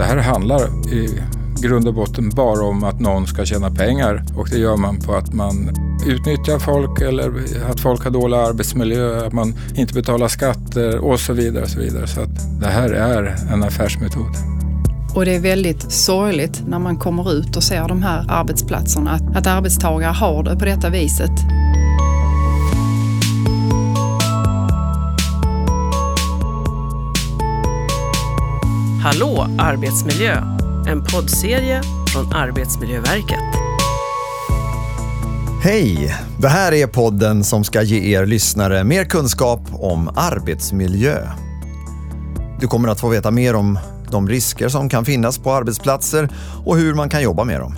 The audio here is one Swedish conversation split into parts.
Det här handlar i grund och botten bara om att någon ska tjäna pengar och det gör man på att man utnyttjar folk eller att folk har dålig arbetsmiljö, att man inte betalar skatter och så vidare. Och så vidare. så att det här är en affärsmetod. Och det är väldigt sorgligt när man kommer ut och ser de här arbetsplatserna, att, att arbetstagare har det på detta viset. Hallå arbetsmiljö! En poddserie från Arbetsmiljöverket. Hej! Det här är podden som ska ge er lyssnare mer kunskap om arbetsmiljö. Du kommer att få veta mer om de risker som kan finnas på arbetsplatser och hur man kan jobba med dem.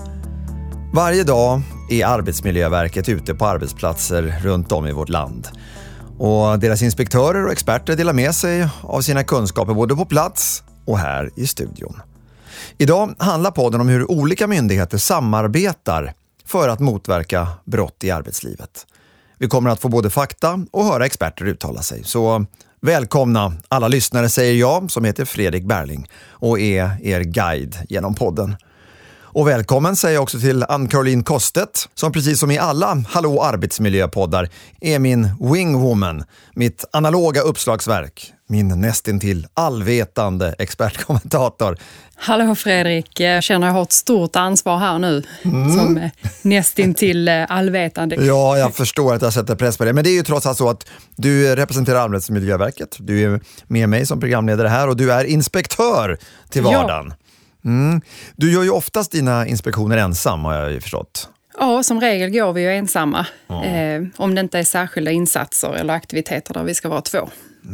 Varje dag är Arbetsmiljöverket ute på arbetsplatser runt om i vårt land. Och deras inspektörer och experter delar med sig av sina kunskaper både på plats och här i studion. Idag handlar podden om hur olika myndigheter samarbetar för att motverka brott i arbetslivet. Vi kommer att få både fakta och höra experter uttala sig. Så välkomna alla lyssnare säger jag som heter Fredrik Berling och är er guide genom podden. Och välkommen säger jag också till Ann-Caroline Kostet som precis som i alla Hallå arbetsmiljöpoddar är min wingwoman, mitt analoga uppslagsverk, min nästintill allvetande expertkommentator. Hallå Fredrik, jag känner jag har ett stort ansvar här nu mm. som nästintill eh, allvetande. Ja, jag förstår att jag sätter press på det. Men det är ju trots allt så att du representerar Arbetsmiljöverket. Du är med mig som programledare här och du är inspektör till vardagen. Ja. Mm. Du gör ju oftast dina inspektioner ensam har jag ju förstått. Ja, som regel går vi ju ensamma. Ja. Eh, om det inte är särskilda insatser eller aktiviteter där vi ska vara två.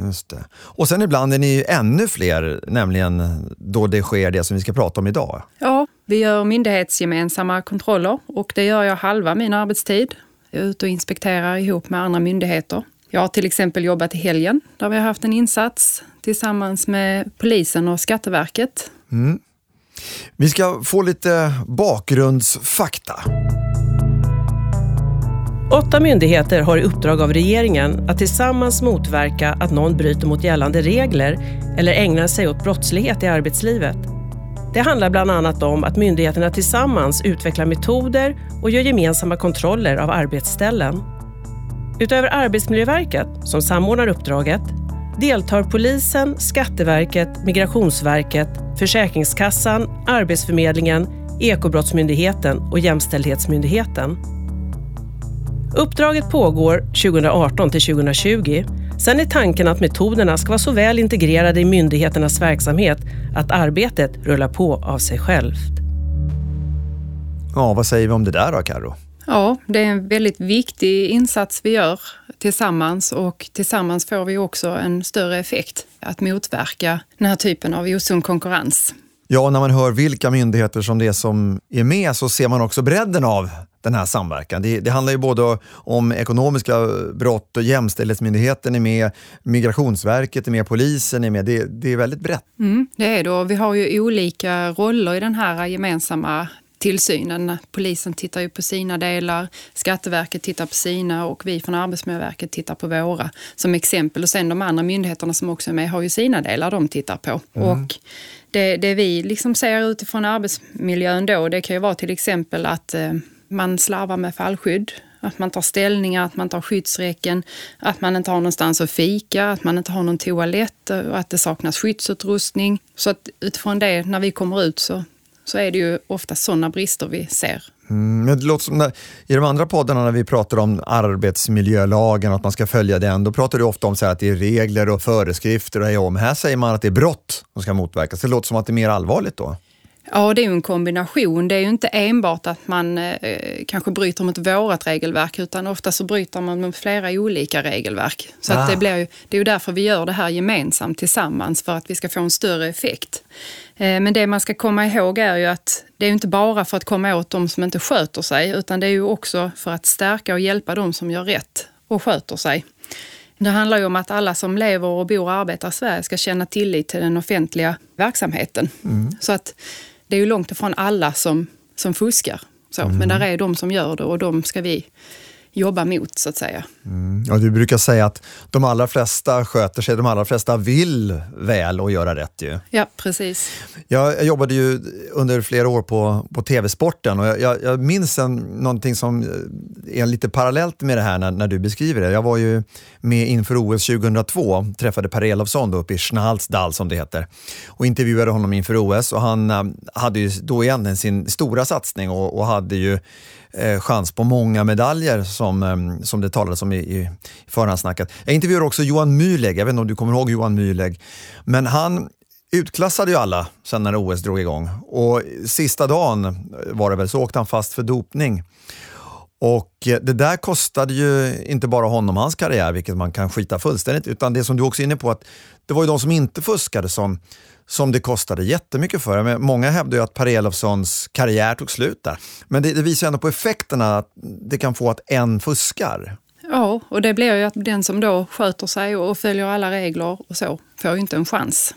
Just det. Och sen ibland är ni ju ännu fler, nämligen då det sker det som vi ska prata om idag. Ja, vi gör myndighetsgemensamma kontroller och det gör jag halva min arbetstid. Jag är ute och inspekterar ihop med andra myndigheter. Jag har till exempel jobbat i helgen där vi har haft en insats tillsammans med polisen och Skatteverket. Mm. Vi ska få lite bakgrundsfakta. Åtta myndigheter har i uppdrag av regeringen att tillsammans motverka att någon bryter mot gällande regler eller ägnar sig åt brottslighet i arbetslivet. Det handlar bland annat om att myndigheterna tillsammans utvecklar metoder och gör gemensamma kontroller av arbetsställen. Utöver Arbetsmiljöverket, som samordnar uppdraget, deltar polisen, Skatteverket, Migrationsverket, Försäkringskassan, Arbetsförmedlingen, Ekobrottsmyndigheten och Jämställdhetsmyndigheten. Uppdraget pågår 2018 till 2020. Sen är tanken att metoderna ska vara så väl integrerade i myndigheternas verksamhet att arbetet rullar på av sig självt. Ja, vad säger vi om det där då, Karo? Ja, det är en väldigt viktig insats vi gör tillsammans och tillsammans får vi också en större effekt att motverka den här typen av osund konkurrens. Ja, när man hör vilka myndigheter som det är som är med så ser man också bredden av den här samverkan. Det, det, handlar ju både om ekonomiska brott och Jämställdhetsmyndigheten är med, Migrationsverket är med, polisen är med. Det, det är väldigt brett. Mm, det är det vi har ju olika roller i den här gemensamma tillsynen. Polisen tittar ju på sina delar, Skatteverket tittar på sina och vi från Arbetsmiljöverket tittar på våra som exempel. Och sen de andra myndigheterna som också är med har ju sina delar de tittar på. Mm. Och det, det, vi liksom ser utifrån arbetsmiljön då, det kan ju vara till exempel att eh, man slarvar med fallskydd, att man tar ställningar, att man tar skyddsräcken, att man inte har någonstans att fika, att man inte har någon toalett och att det saknas skyddsutrustning. Så att utifrån det, när vi kommer ut så så är det ju ofta sådana brister vi ser. Mm, men det låter som när, I de andra poddarna när vi pratar om arbetsmiljölagen och att man ska följa den, då pratar du ofta om så att det är regler och föreskrifter och om. Här säger man att det är brott som ska motverkas. Det låter som att det är mer allvarligt då? Ja, det är ju en kombination. Det är ju inte enbart att man eh, kanske bryter mot vårat regelverk utan ofta så bryter man mot flera olika regelverk. Så ah. att det, blir ju, det är ju därför vi gör det här gemensamt tillsammans för att vi ska få en större effekt. Eh, men det man ska komma ihåg är ju att det är inte bara för att komma åt de som inte sköter sig utan det är ju också för att stärka och hjälpa de som gör rätt och sköter sig. Det handlar ju om att alla som lever och bor och arbetar i Sverige ska känna tillit till den offentliga verksamheten. Mm. Så att det är ju långt ifrån alla som, som fuskar. Så. Mm. Men där är de som gör det och de ska vi jobba mot så att säga. Mm. Ja, du brukar säga att de allra flesta sköter sig, de allra flesta vill väl och göra rätt ju. Ja, precis. Jag, jag jobbade ju under flera år på, på TV-sporten och jag, jag, jag minns en, någonting som är lite parallellt med det här när, när du beskriver det. Jag var ju med inför OS 2002, träffade Per Elofsson uppe i Schnalsdal som det heter och intervjuade honom inför OS och han äh, hade ju då egentligen sin stora satsning och, och hade ju eh, chans på många medaljer som, eh, som det talades om i, i förhandsnacket. Jag intervjuade också Johan Mühlegg, jag vet inte om du kommer ihåg Johan Mühlegg, men han utklassade ju alla sen när OS drog igång och sista dagen var det väl så åkte han fast för dopning. Och det där kostade ju inte bara honom hans karriär, vilket man kan skita fullständigt, utan det som du också är inne på, att det var ju de som inte fuskade som, som det kostade jättemycket för. Men många hävdar ju att Per Elofssons karriär tog slut där. Men det, det visar ändå på effekterna att det kan få att en fuskar. Ja, och det blir ju att den som då sköter sig och följer alla regler och så får ju inte en chans.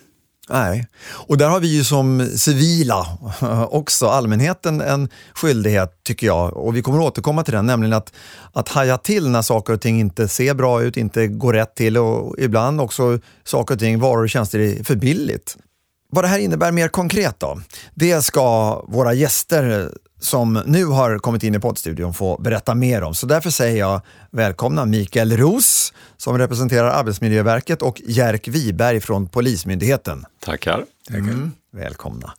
Nej, och där har vi ju som civila också, allmänheten, en skyldighet tycker jag. Och vi kommer återkomma till den, nämligen att, att haja till när saker och ting inte ser bra ut, inte går rätt till och ibland också saker och ting, varor och tjänster är för billigt. Vad det här innebär mer konkret då, det ska våra gäster som nu har kommit in i poddstudion få berätta mer om. Så därför säger jag välkomna Mikael Ros som representerar Arbetsmiljöverket och Jerk Wiberg från Polismyndigheten. Tackar. Mm, välkomna.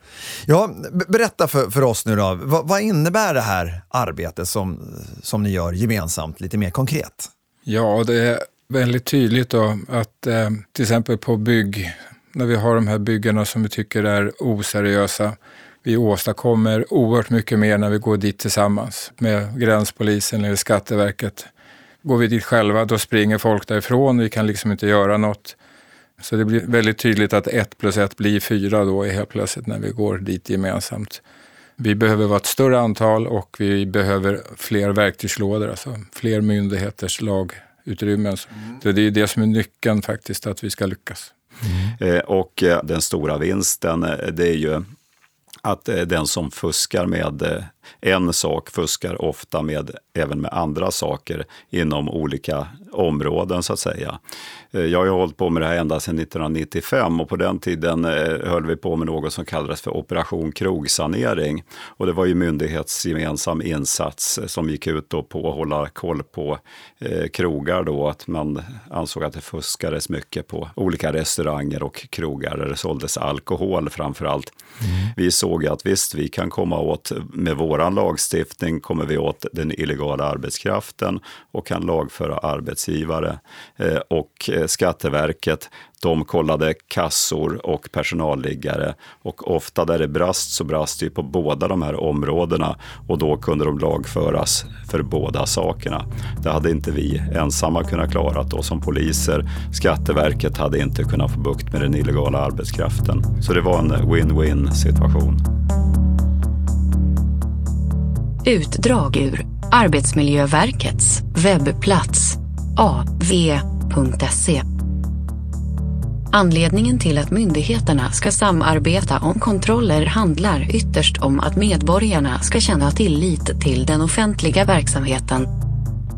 Ja, berätta för, för oss nu då, vad, vad, innebär det här arbetet som, som ni gör gemensamt, lite mer konkret? Ja, det är väldigt tydligt då att eh, till exempel på bygg, när vi har de här byggena som vi tycker är oseriösa, vi åstadkommer oerhört mycket mer när vi går dit tillsammans med gränspolisen eller Skatteverket. Går vi dit själva då springer folk därifrån, vi kan liksom inte göra något. Så det blir väldigt tydligt att ett plus ett blir fyra då helt plötsligt när vi går dit gemensamt. Vi behöver vara ett större antal och vi behöver fler verktygslådor, alltså fler myndigheters lagutrymmen. Mm. Det är det som är nyckeln faktiskt, att vi ska lyckas. Mm. Eh, och eh, den stora vinsten, eh, det är ju att den som fuskar med en sak fuskar ofta med, även med andra saker inom olika områden så att säga. Eh, jag har ju hållit på med det här ända sedan 1995 och på den tiden eh, höll vi på med något som kallades för Operation krogsanering. Och det var ju myndighetsgemensam insats eh, som gick ut på att hålla koll på eh, krogar då, att man ansåg att det fuskades mycket på olika restauranger och krogar där det såldes alkohol framför allt. Mm. Vi såg att visst, vi kan komma åt med vår lagstiftning kommer vi åt den illegala arbetskraften och kan lagföra arbetsgivare. Eh, och eh, Skatteverket, de kollade kassor och personalliggare och ofta där det brast så brast det på båda de här områdena och då kunde de lagföras för båda sakerna. Det hade inte vi ensamma kunnat klara då som poliser. Skatteverket hade inte kunnat få bukt med den illegala arbetskraften. Så det var en win-win situation. Utdrag ur Arbetsmiljöverkets webbplats av.se. Anledningen till att myndigheterna ska samarbeta om kontroller handlar ytterst om att medborgarna ska känna tillit till den offentliga verksamheten.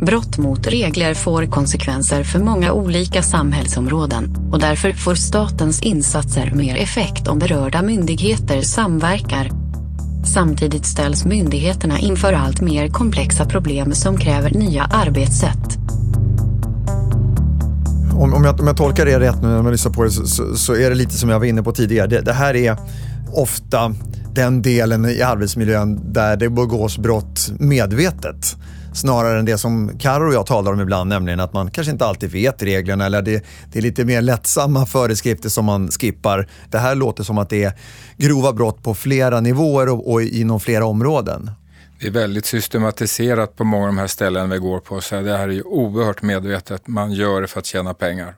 Brott mot regler får konsekvenser för många olika samhällsområden och därför får statens insatser mer effekt om berörda myndigheter samverkar Samtidigt ställs myndigheterna inför allt mer komplexa problem som kräver nya arbetssätt. Om, om, jag, om jag tolkar det rätt nu när man lyssnar på det så, så, så, är det lite som jag var inne på tidigare. Det, det här är ofta den delen i arbetsmiljön där det begås brott medvetet snarare än det som Karo och jag talar om ibland, nämligen att man kanske inte alltid vet reglerna eller det, det är lite mer lättsamma föreskrifter som man skippar. Det här låter som att det är grova brott på flera nivåer och, och inom flera områden. Det är väldigt systematiserat på många av de här ställena vi går på, så det här är ju oerhört medvetet. Man gör det för att tjäna pengar.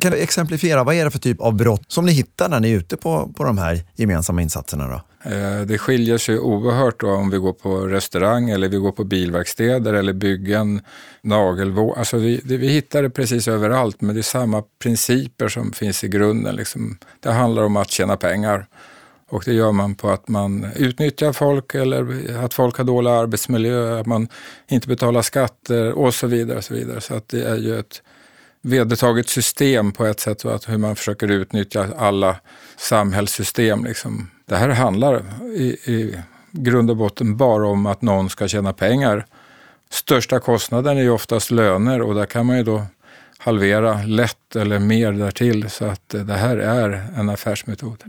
Kan du exemplifiera, vad är det för typ av brott som ni hittar när ni är ute på, på de här gemensamma insatserna? Då? Eh, det skiljer sig oerhört då om vi går på restaurang eller vi går på bilverkstäder eller byggen, nagelvård. Alltså vi, det, vi hittar det precis överallt men det är samma principer som finns i grunden. Liksom. Det handlar om att tjäna pengar Och det gör man på att man utnyttjar folk eller att folk har dålig arbetsmiljö, att man inte betalar skatter och så vidare. Och så vidare. så att det är ju ett vedertaget system på ett sätt, att hur man försöker utnyttja alla samhällssystem. Liksom. Det här handlar i, i grund och botten bara om att någon ska tjäna pengar. Största kostnaden är ju oftast löner och där kan man ju då halvera lätt eller mer därtill. Så att eh, det här är en affärsmetod.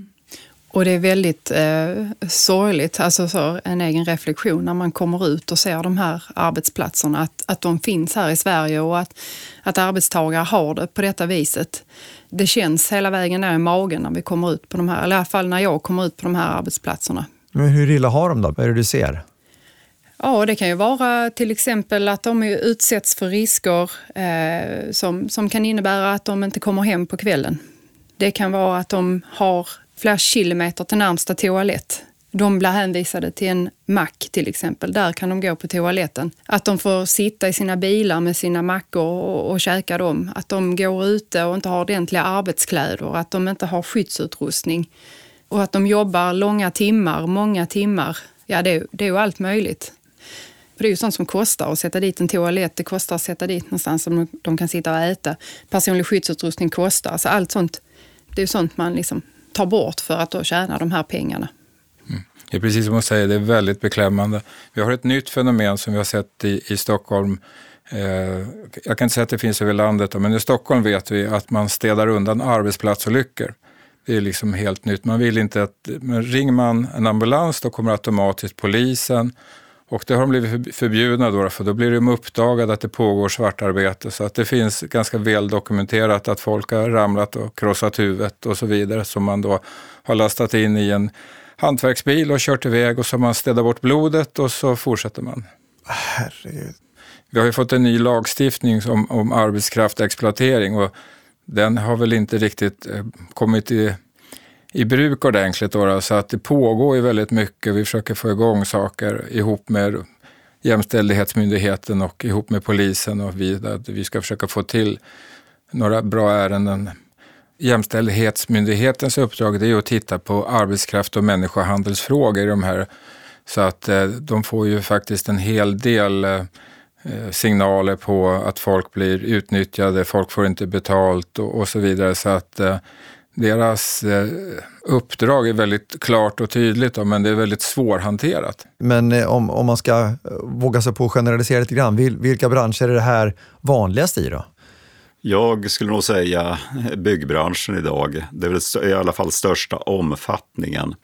Och det är väldigt eh, sorgligt, alltså så en egen reflektion när man kommer ut och ser de här arbetsplatserna, att, att de finns här i Sverige och att, att arbetstagare har det på detta viset. Det känns hela vägen ner i magen när vi kommer ut på de här, eller i alla fall när jag kommer ut på de här arbetsplatserna. Men hur illa har de då? Vad är det du ser? Ja, det kan ju vara till exempel att de utsätts för risker eh, som, som kan innebära att de inte kommer hem på kvällen. Det kan vara att de har flera kilometer till närmsta toalett. De blir hänvisade till en mack till exempel. Där kan de gå på toaletten. Att de får sitta i sina bilar med sina mackor och, och käka dem. Att de går ute och inte har ordentliga arbetskläder. Att de inte har skyddsutrustning. Och att de jobbar långa timmar, många timmar. Ja, det, det är ju allt möjligt. För det är ju sånt som kostar att sätta dit en toalett. Det kostar att sätta dit någonstans som de kan sitta och äta. Personlig skyddsutrustning kostar. Alltså allt sånt, det är ju sånt man liksom tar bort för att då tjäna de här pengarna. Det är precis som hon säger, det är väldigt beklämmande. Vi har ett nytt fenomen som vi har sett i, i Stockholm. Eh, jag kan inte säga att det finns över landet, men i Stockholm vet vi att man städar undan arbetsplatsolyckor. Det är liksom helt nytt. Man vill inte att, men ringer man en ambulans då kommer automatiskt polisen och det har de blivit förbjudna då, för då blir de uppdagade att det pågår svartarbete. Så att det finns ganska väl dokumenterat att folk har ramlat och krossat huvudet och så vidare som man då har lastat in i en hantverksbil och kört iväg och så har man städat bort blodet och så fortsätter man. Herregud. Vi har ju fått en ny lagstiftning om, om arbetskraftexploatering och den har väl inte riktigt eh, kommit i i bruk ordentligt. Då, så att det pågår ju väldigt mycket. Vi försöker få igång saker ihop med Jämställdhetsmyndigheten och ihop med polisen och vi, att vi ska försöka få till några bra ärenden. Jämställdhetsmyndighetens uppdrag är att titta på arbetskraft och människohandelsfrågor i de här. Så att eh, de får ju faktiskt en hel del eh, eh, signaler på att folk blir utnyttjade, folk får inte betalt och, och så vidare. Så att deras uppdrag är väldigt klart och tydligt, men det är väldigt svårhanterat. Men om, om man ska våga sig på att generalisera lite grann, vilka branscher är det här vanligast i då? Jag skulle nog säga byggbranschen idag. Det är väl i alla fall största omfattningen.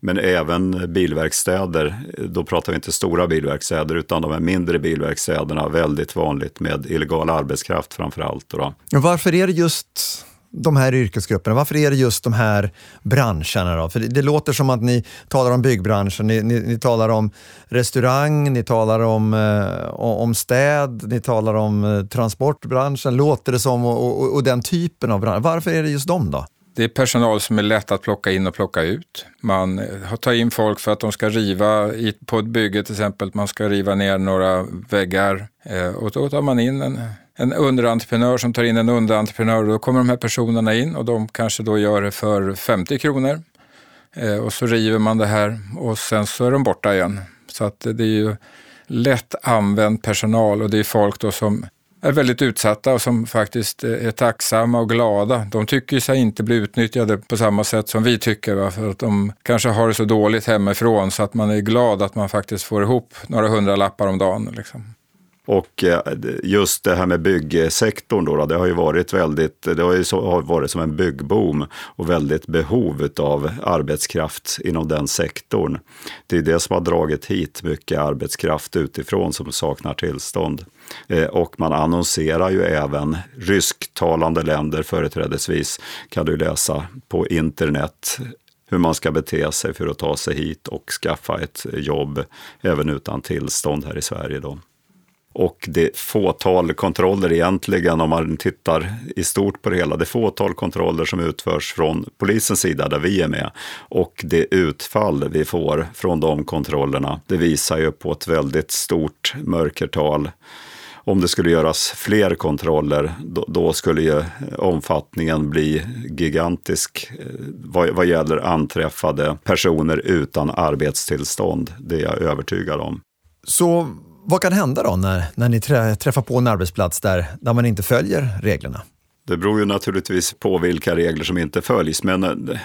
Men även bilverkstäder, då pratar vi inte stora bilverkstäder utan de här mindre bilverkstäderna, väldigt vanligt med illegal arbetskraft framför allt. Då. Varför är det just de här yrkesgrupperna? Varför är det just de här branscherna? Då? För det, det låter som att ni talar om byggbranschen, ni, ni, ni talar om restaurang, ni talar om, eh, om städ, ni talar om eh, transportbranschen, låter det som, och, och, och den typen av branscher. Varför är det just dem då? Det är personal som är lätt att plocka in och plocka ut. Man eh, tar in folk för att de ska riva på ett bygge till exempel. Man ska riva ner några väggar eh, och då tar man in en en underentreprenör som tar in en underentreprenör och då kommer de här personerna in och de kanske då gör det för 50 kronor. Eh, och så river man det här och sen så är de borta igen. Så att det är ju lätt använd personal och det är folk då som är väldigt utsatta och som faktiskt eh, är tacksamma och glada. De tycker sig inte bli utnyttjade på samma sätt som vi tycker. Va? För att de kanske har det så dåligt hemifrån så att man är glad att man faktiskt får ihop några hundra lappar om dagen. Liksom. Och eh, just det här med byggsektorn då, det har ju varit väldigt, det har ju varit som en byggboom och väldigt behov av arbetskraft inom den sektorn. Det är det som har dragit hit mycket arbetskraft utifrån som saknar tillstånd. Eh, och man annonserar ju även rysktalande länder företrädesvis, kan du läsa på internet hur man ska bete sig för att ta sig hit och skaffa ett jobb även utan tillstånd här i Sverige. Då. Och det fåtal kontroller egentligen, om man tittar i stort på det hela, det fåtal kontroller som utförs från polisens sida där vi är med och det utfall vi får från de kontrollerna, det visar ju på ett väldigt stort mörkertal om det skulle göras fler kontroller, då, då skulle ju omfattningen bli gigantisk eh, vad, vad gäller anträffade personer utan arbetstillstånd. Det är jag övertygad om. Så vad kan hända då när, när ni träffar på en arbetsplats där, där man inte följer reglerna? Det beror ju naturligtvis på vilka regler som inte följs, men eh,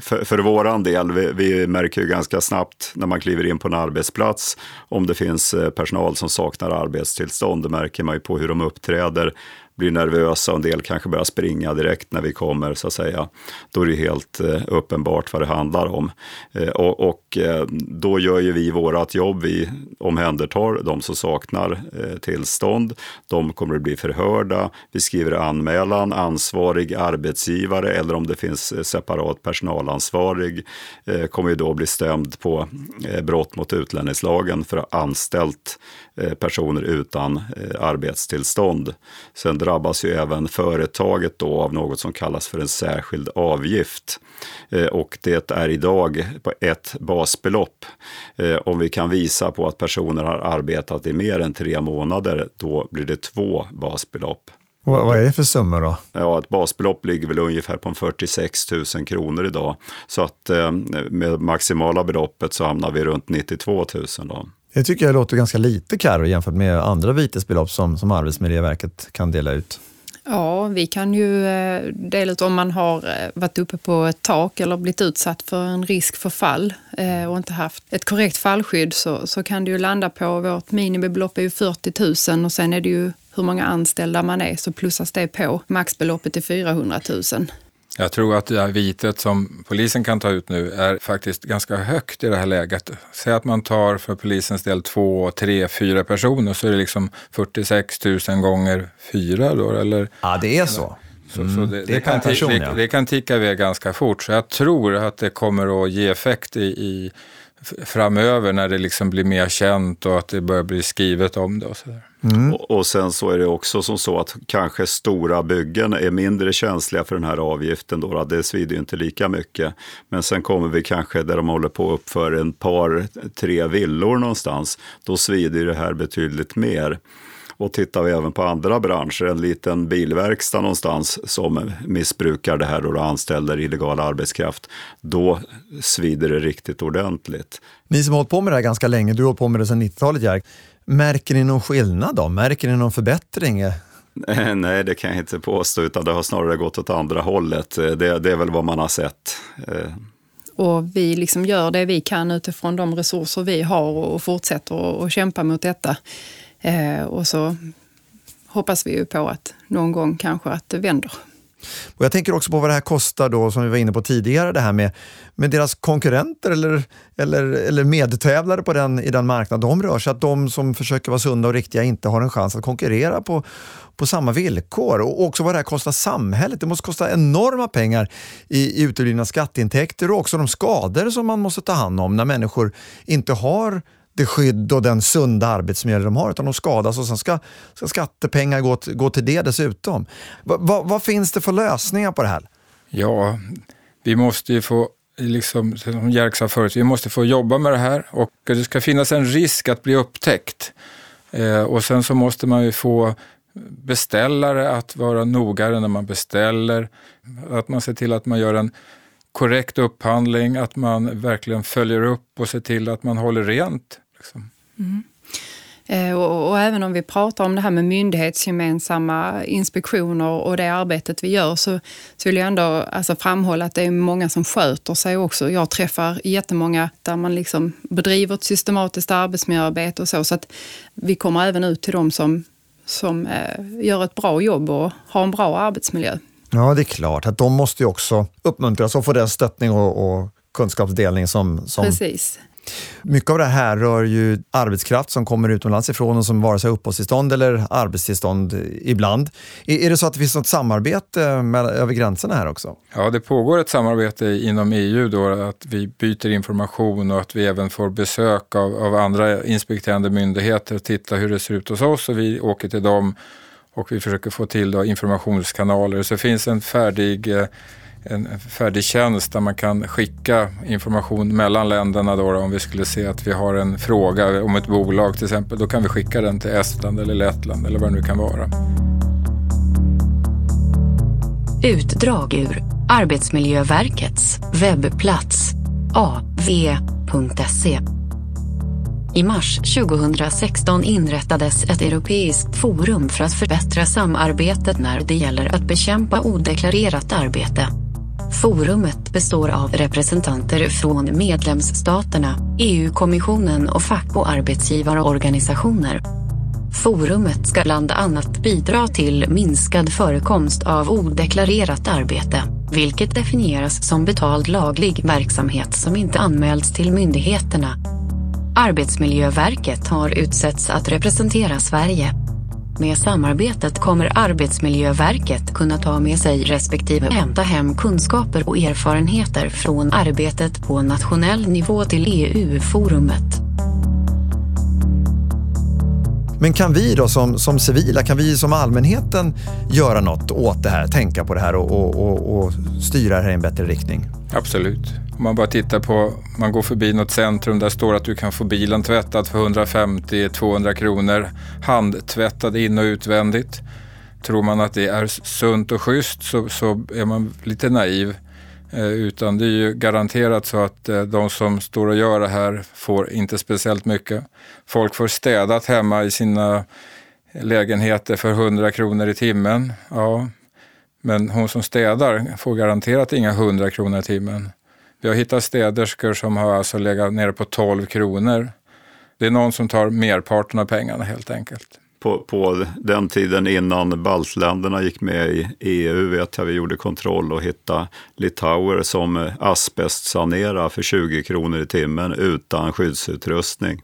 för, för våran del, vi, vi, märker ju ganska snabbt när man kliver in på en arbetsplats om det finns eh, personal som saknar arbetstillstånd. Det märker man ju på hur de uppträder blir nervösa och en del kanske börjar springa direkt när vi kommer så att säga. Då är det helt eh, uppenbart vad det handlar om. Eh, och, och eh, då gör ju vi vårat jobb. Vi omhändertar de som saknar tillstånd. De kommer att bli förhörda. Vi skriver anmälan, ansvarig arbetsgivare eller om det finns separat personalansvarig kommer ju då bli stämd på brott mot utlänningslagen för att ha anställt personer utan arbetstillstånd. Sen drabbas ju även företaget då av något som kallas för en särskild avgift. Eh, och det är idag på ett basbelopp. Eh, om vi kan visa på att personer har arbetat i mer än tre månader, då blir det två basbelopp. Vad är det för summor då? Ja, ett basbelopp ligger väl ungefär på 46 000 kronor idag. Så att eh, med maximala beloppet så hamnar vi runt 92 000 då. Det tycker jag låter ganska lite Carro jämfört med andra vitesbelopp som, som Arbetsmiljöverket kan dela ut. Ja, vi kan ju eh, dela ut om man har eh, varit uppe på ett tak eller blivit utsatt för en risk för fall eh, och inte haft ett korrekt fallskydd så, så kan det ju landa på, vårt minimibelopp är ju 40 000 och sen är det ju hur många anställda man är så plussas det på. Maxbeloppet är 400 000. Jag tror att det här vitet som polisen kan ta ut nu är faktiskt ganska högt i det här läget. Säg att man tar för polisens del två, tre, fyra personer så är det liksom 46 000 gånger fyra då, eller? Ja, det är så. Mm. så det, det, kan person, det, ja. det, kan ticka iväg ganska fort. Så jag tror att det kommer att ge effekt i, i framöver när det liksom blir mer känt och att det börjar bli skrivet om det. Och så mm. och, och, sen så är det också som så att kanske stora byggen är mindre känsliga för den här avgiften. Då, det svider ju inte lika mycket. Men sen kommer vi kanske där de håller på att uppföra en par, tre villor någonstans. Då svider det här betydligt mer. Och tittar vi även på andra branscher, en liten bilverkstad någonstans som missbrukar det här och anställer illegal arbetskraft, då svider det riktigt ordentligt. Ni som har hållit på med det här ganska länge, du har hållit på med det sedan 90-talet Jerk. Märker ni någon skillnad då? Märker ni någon förbättring? Nej, det kan jag inte påstå, utan det har snarare gått åt andra hållet. Det, det är väl vad man har sett. Eh. Och vi liksom gör det vi kan utifrån de resurser vi har och fortsätter att kämpa mot detta. Eh, och så hoppas vi ju på att någon gång kanske att det vänder. Och jag tänker också på vad det här kostar då, som vi var inne på tidigare, det här med, med deras konkurrenter eller, eller, eller medtävlare på den, i den marknad de rör sig, att de som försöker vara sunda och riktiga inte har en chans att konkurrera på, på samma villkor. Och också vad det här kostar samhället. Det måste kosta enorma pengar i, i uteblivna skatteintäkter och också de skador som man måste ta hand om när människor inte har det skydd och den sunda arbetsmiljö de har, utan de skadas och sen ska, ska skattepengar gå, gå till det dessutom. Va, va, vad finns det för lösningar på det här? Ja, vi måste ju få, liksom, som Jerk sa förut, vi måste få jobba med det här och det ska finnas en risk att bli upptäckt. Eh, och sen så måste man ju få beställare att vara nogare när man beställer, att man ser till att man gör en korrekt upphandling, att man verkligen följer upp och ser till att man håller rent. Liksom. Mm. Eh, och, och, även om vi pratar om det här med myndighetsgemensamma inspektioner och det arbetet vi gör så, så vill jag ändå alltså framhålla att det är många som sköter sig också. Jag träffar jättemånga där man liksom bedriver ett systematiskt arbetsmiljöarbete och så. Så att vi kommer även ut till de som, som eh, gör ett bra jobb och har en bra arbetsmiljö. Ja, det är klart att de måste ju också uppmuntras och få den stöttning och, och kunskapsdelning som, som Precis. Mycket av det här rör ju arbetskraft som kommer utomlands ifrån och som vare sig har uppehållstillstånd eller arbetstillstånd ibland. Är det så att det finns något samarbete med, över gränserna här också? Ja, det pågår ett samarbete inom EU då att vi byter information och att vi även får besök av, av andra inspekterande myndigheter och tittar hur det ser ut hos oss och vi åker till dem och vi försöker få till då informationskanaler. Så det finns en färdig eh, en färdig tjänst där man kan skicka information mellan länderna. Då, om vi skulle se att vi har en fråga om ett bolag till exempel, då kan vi skicka den till Estland eller Lettland eller vad det nu kan vara. Utdrag ur Arbetsmiljöverkets webbplats av.se i mars 2016 inrättades ett europeiskt forum för att förbättra samarbetet när det gäller att bekämpa odeklarerat arbete. Forumet består av representanter från medlemsstaterna, EU-kommissionen och fack och arbetsgivarorganisationer. Forumet ska bland annat bidra till minskad förekomst av odeklarerat arbete, vilket definieras som betald laglig verksamhet som inte anmälts till myndigheterna Arbetsmiljöverket har utsetts att representera Sverige. Med samarbetet kommer Arbetsmiljöverket kunna ta med sig respektive hämta hem kunskaper och erfarenheter från arbetet på nationell nivå till EU-forumet. Men kan vi då som, som civila, kan vi som allmänheten göra något åt det här, tänka på det här och, och, och, och styra det här i en bättre riktning? Absolut. Om man bara tittar på, man går förbi något centrum där står att du kan få bilen tvättad för 150-200 kronor. Handtvättad in och utvändigt. Tror man att det är sunt och schysst så, så är man lite naiv. Eh, utan det är ju garanterat så att eh, de som står och gör det här får inte speciellt mycket. Folk får städat hemma i sina lägenheter för 100 kronor i timmen. Ja, men hon som städar får garanterat inga 100 kronor i timmen. Vi har hittat städerskor som har alltså legat nere på 12 kronor. Det är någon som tar merparten av pengarna helt enkelt. På, på den tiden innan baltländerna gick med i EU vet jag vi gjorde kontroll och hittade litauer som asbestsanerade för 20 kronor i timmen utan skyddsutrustning.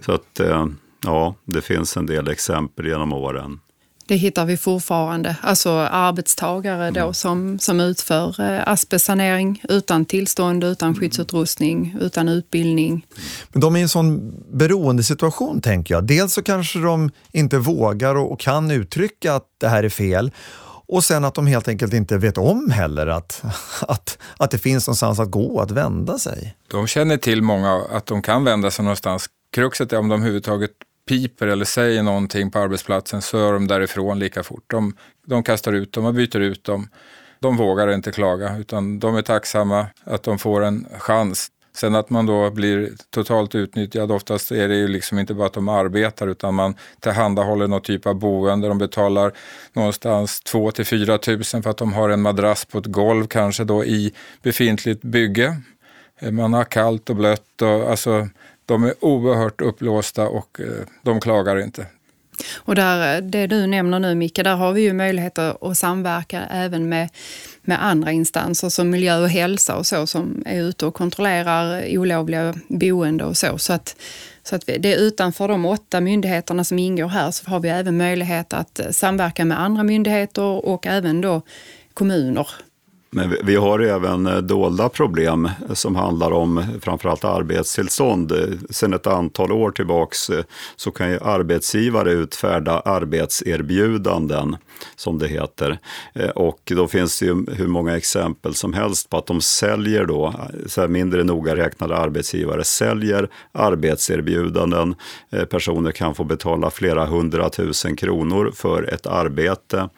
Så att eh, ja, det finns en del exempel genom åren det hittar vi fortfarande. Alltså arbetstagare då mm. som, som utför eh, asbestsanering utan tillstånd, utan mm. skyddsutrustning, utan utbildning. Men de är i en sån beroendesituation tänker jag. Dels så kanske de inte vågar och kan uttrycka att det här är fel. Och sen att de helt enkelt inte vet om heller att, att, att det finns någonstans att gå, att vända sig. De känner till många att de kan vända sig någonstans. Kruxet är om de överhuvudtaget piper eller säger någonting på arbetsplatsen så är de därifrån lika fort. De, de kastar ut dem och byter ut dem. De vågar inte klaga utan de är tacksamma att de får en chans. Sen att man då blir totalt utnyttjad, oftast är det ju liksom inte bara att de arbetar utan man tillhandahåller någon typ av boende. De betalar någonstans 2 till 4 tusen för att de har en madrass på ett golv kanske då i befintligt bygge. Man har kallt och blött och alltså de är oerhört upplåsta och eh, de klagar inte. Och där, eh, det du nämner nu Micke, där har vi ju möjlighet att samverka även med, med andra instanser som miljö och hälsa och så som är ute och kontrollerar olovliga boende och så. Så att, så att det är utanför de åtta myndigheterna som ingår här så har vi även möjlighet att samverka med andra myndigheter och även då kommuner men vi har även eh, dolda problem som handlar om framförallt arbetstillstånd. Sedan ett antal år tillbaks eh, så kan ju arbetsgivare utfärda arbetserbjudanden, som det heter. Eh, och då finns det ju hur många exempel som helst på att de säljer då, så här mindre noga räknade arbetsgivare säljer arbetserbjudanden. Personer kan få betala flera hundratusen kronor för ett arbete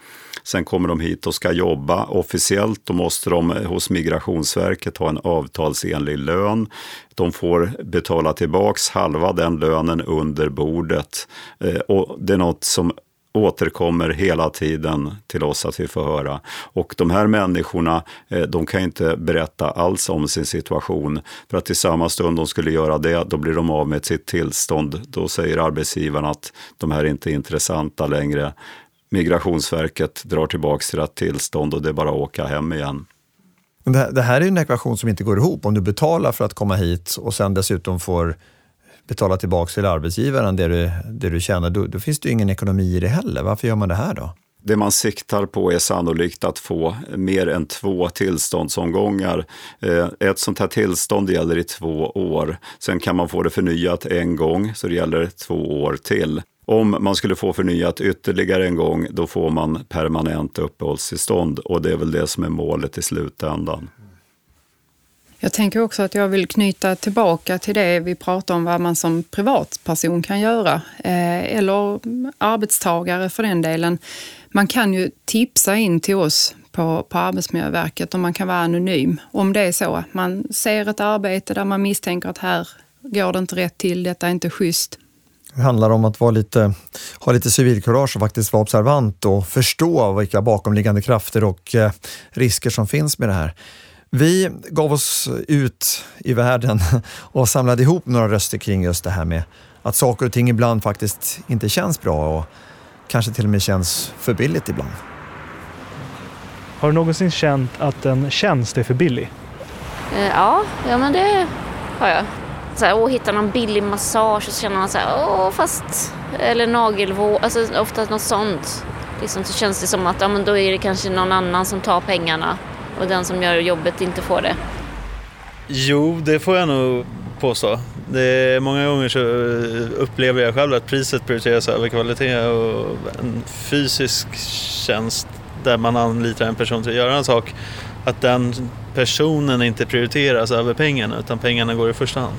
Sen kommer de hit och ska jobba officiellt. Då måste de hos Migrationsverket ha en avtalsenlig lön. De får betala tillbaks halva den lönen under bordet. Eh, och det är något som återkommer hela tiden till oss att vi får höra. Och de här människorna, eh, de kan inte berätta alls om sin situation. För att i samma stund de skulle göra det, då blir de av med sitt tillstånd. Då säger arbetsgivaren att de här är inte intressanta längre. Migrationsverket drar tillbaka sitt tillstånd och det är bara att åka hem igen. Det här är en ekvation som inte går ihop. Om du betalar för att komma hit och sen dessutom får betala tillbaka till arbetsgivaren det du, det du tjänar, då, då finns det ju ingen ekonomi i det heller. Varför gör man det här då? Det man siktar på är sannolikt att få mer än två tillståndsomgångar. Eh, ett sånt här tillstånd gäller i två år. Sen kan man få det förnyat en gång, så det gäller två år till. Om man skulle få förnyat ytterligare en gång, då får man permanent uppehållstillstånd och det är väl det som är målet i slutändan. Jag tänker också att jag vill knyta tillbaka till det vi pratade om vad man som privatperson kan göra. Eh, eller arbetstagare för den delen. Man kan ju tipsa in till oss på, på Arbetsmiljöverket och man kan vara anonym. Om det är så att man ser ett arbete där man misstänker att här går det inte rätt till, detta är inte schysst. Det handlar om att vara lite, ha lite civilkurage och faktiskt vara observant och förstå vilka bakomliggande krafter och eh, risker som finns med det här. Vi gav oss ut i världen och samlade ihop några röster kring just det här med att saker och ting ibland faktiskt inte känns bra och kanske till och med känns för billigt ibland. Har du någonsin känt att en tjänst är för billig? Eh, ja, ja men det har jag. Så här, åh, hitta någon billig massage och så känner man så här, åh fast... Eller nagelvård, alltså ofta något sånt. Liksom, så känns det som att ja, men då är det kanske någon annan som tar pengarna och den som gör jobbet inte får det. Jo, det får jag nog påstå. Det är, många gånger så eh, upplever jag själv att priset prioriteras över kvalitet och en fysisk tjänst där man anlitar en person till att göra en sak, att den personen inte prioriteras över pengarna utan pengarna går i första hand.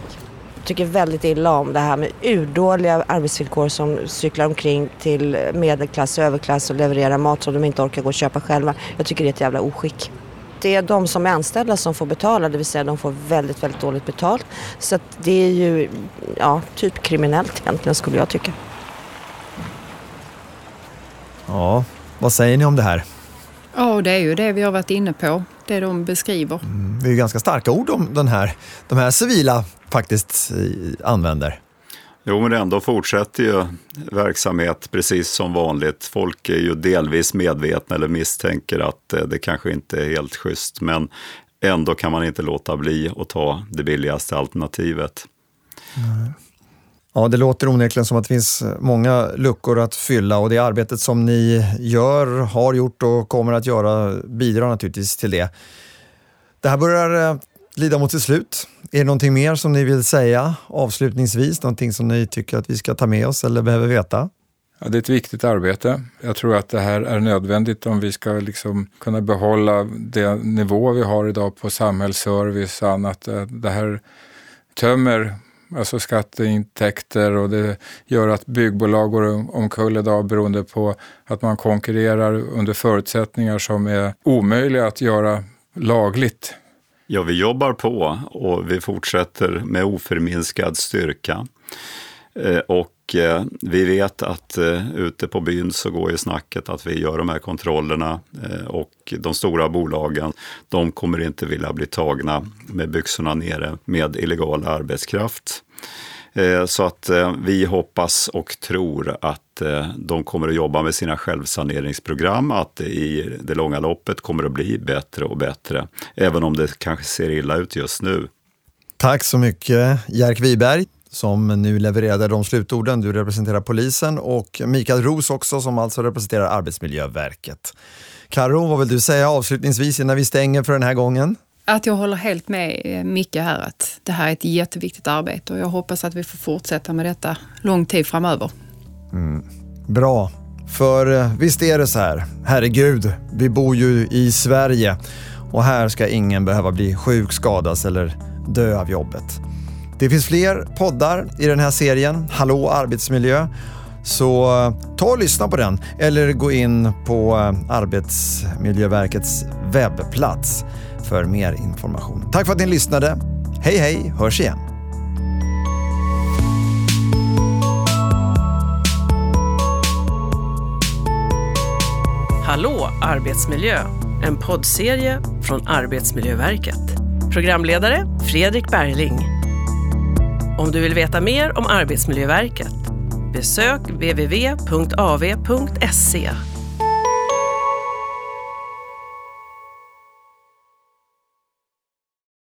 Jag tycker väldigt illa om det här med urdåliga arbetsvillkor som cyklar omkring till medelklass och överklass och levererar mat som de inte orkar gå och köpa själva. Jag tycker det är ett jävla oskick. Det är de som är anställda som får betala, det vill säga de får väldigt, väldigt dåligt betalt. Så det är ju, ja, typ kriminellt egentligen skulle jag tycka. Ja, vad säger ni om det här? Ja, det är ju det vi har varit inne på, det de beskriver. Mm, det är ju ganska starka ord om den här, de här civila faktiskt använder. Jo, men ändå fortsätter ju verksamhet precis som vanligt. Folk är ju delvis medvetna eller misstänker att eh, det kanske inte är helt schysst, men ändå kan man inte låta bli att ta det billigaste alternativet. Mm. Ja, det låter onekligen som att det finns många luckor att fylla och det arbetet som ni gör, har gjort och kommer att göra bidrar naturligtvis till det. Det här börjar eh, lida mot sitt slut. Är det någonting mer som ni vill säga avslutningsvis? Någonting som ni tycker att vi ska ta med oss eller behöver veta? Ja, det är ett viktigt arbete. Jag tror att det här är nödvändigt om vi ska liksom kunna behålla den nivå vi har idag på samhällsservice och annat. Eh, det här tömmer alltså skatteintäkter och det gör att byggbolag går omkull idag beroende på att man konkurrerar under förutsättningar som är omöjliga att göra lagligt. Ja, vi jobbar på och vi fortsätter med oförminskad styrka. Eh, och eh, vi vet att eh, ute på byn så går ju snacket att vi gör de här kontrollerna eh, och de stora bolagen, de kommer inte vilja bli tagna med byxorna nere med illegal arbetskraft. Så att vi hoppas och tror att de kommer att jobba med sina självsaneringsprogram, att det i det långa loppet kommer att bli bättre och bättre, även om det kanske ser illa ut just nu. Tack så mycket Jerk Wiberg som nu levererade de slutorden. Du representerar polisen och Mikael Ros också som alltså representerar Arbetsmiljöverket. Karo, vad vill du säga avslutningsvis innan vi stänger för den här gången? Att jag håller helt med eh, Micke här att det här är ett jätteviktigt arbete och jag hoppas att vi får fortsätta med detta lång tid framöver. Mm. Bra, för eh, visst är det så här, herregud, vi bor ju i Sverige och här ska ingen behöva bli sjuk, skadas eller dö av jobbet. Det finns fler poddar i den här serien, Hallå arbetsmiljö. Så eh, ta och lyssna på den eller gå in på eh, Arbetsmiljöverkets webbplats för mer information. Tack för att ni lyssnade. Hej hej, hörs igen. Hallå arbetsmiljö, en poddserie från Arbetsmiljöverket. Programledare Fredrik Bergling. Om du vill veta mer om Arbetsmiljöverket, besök www.av.se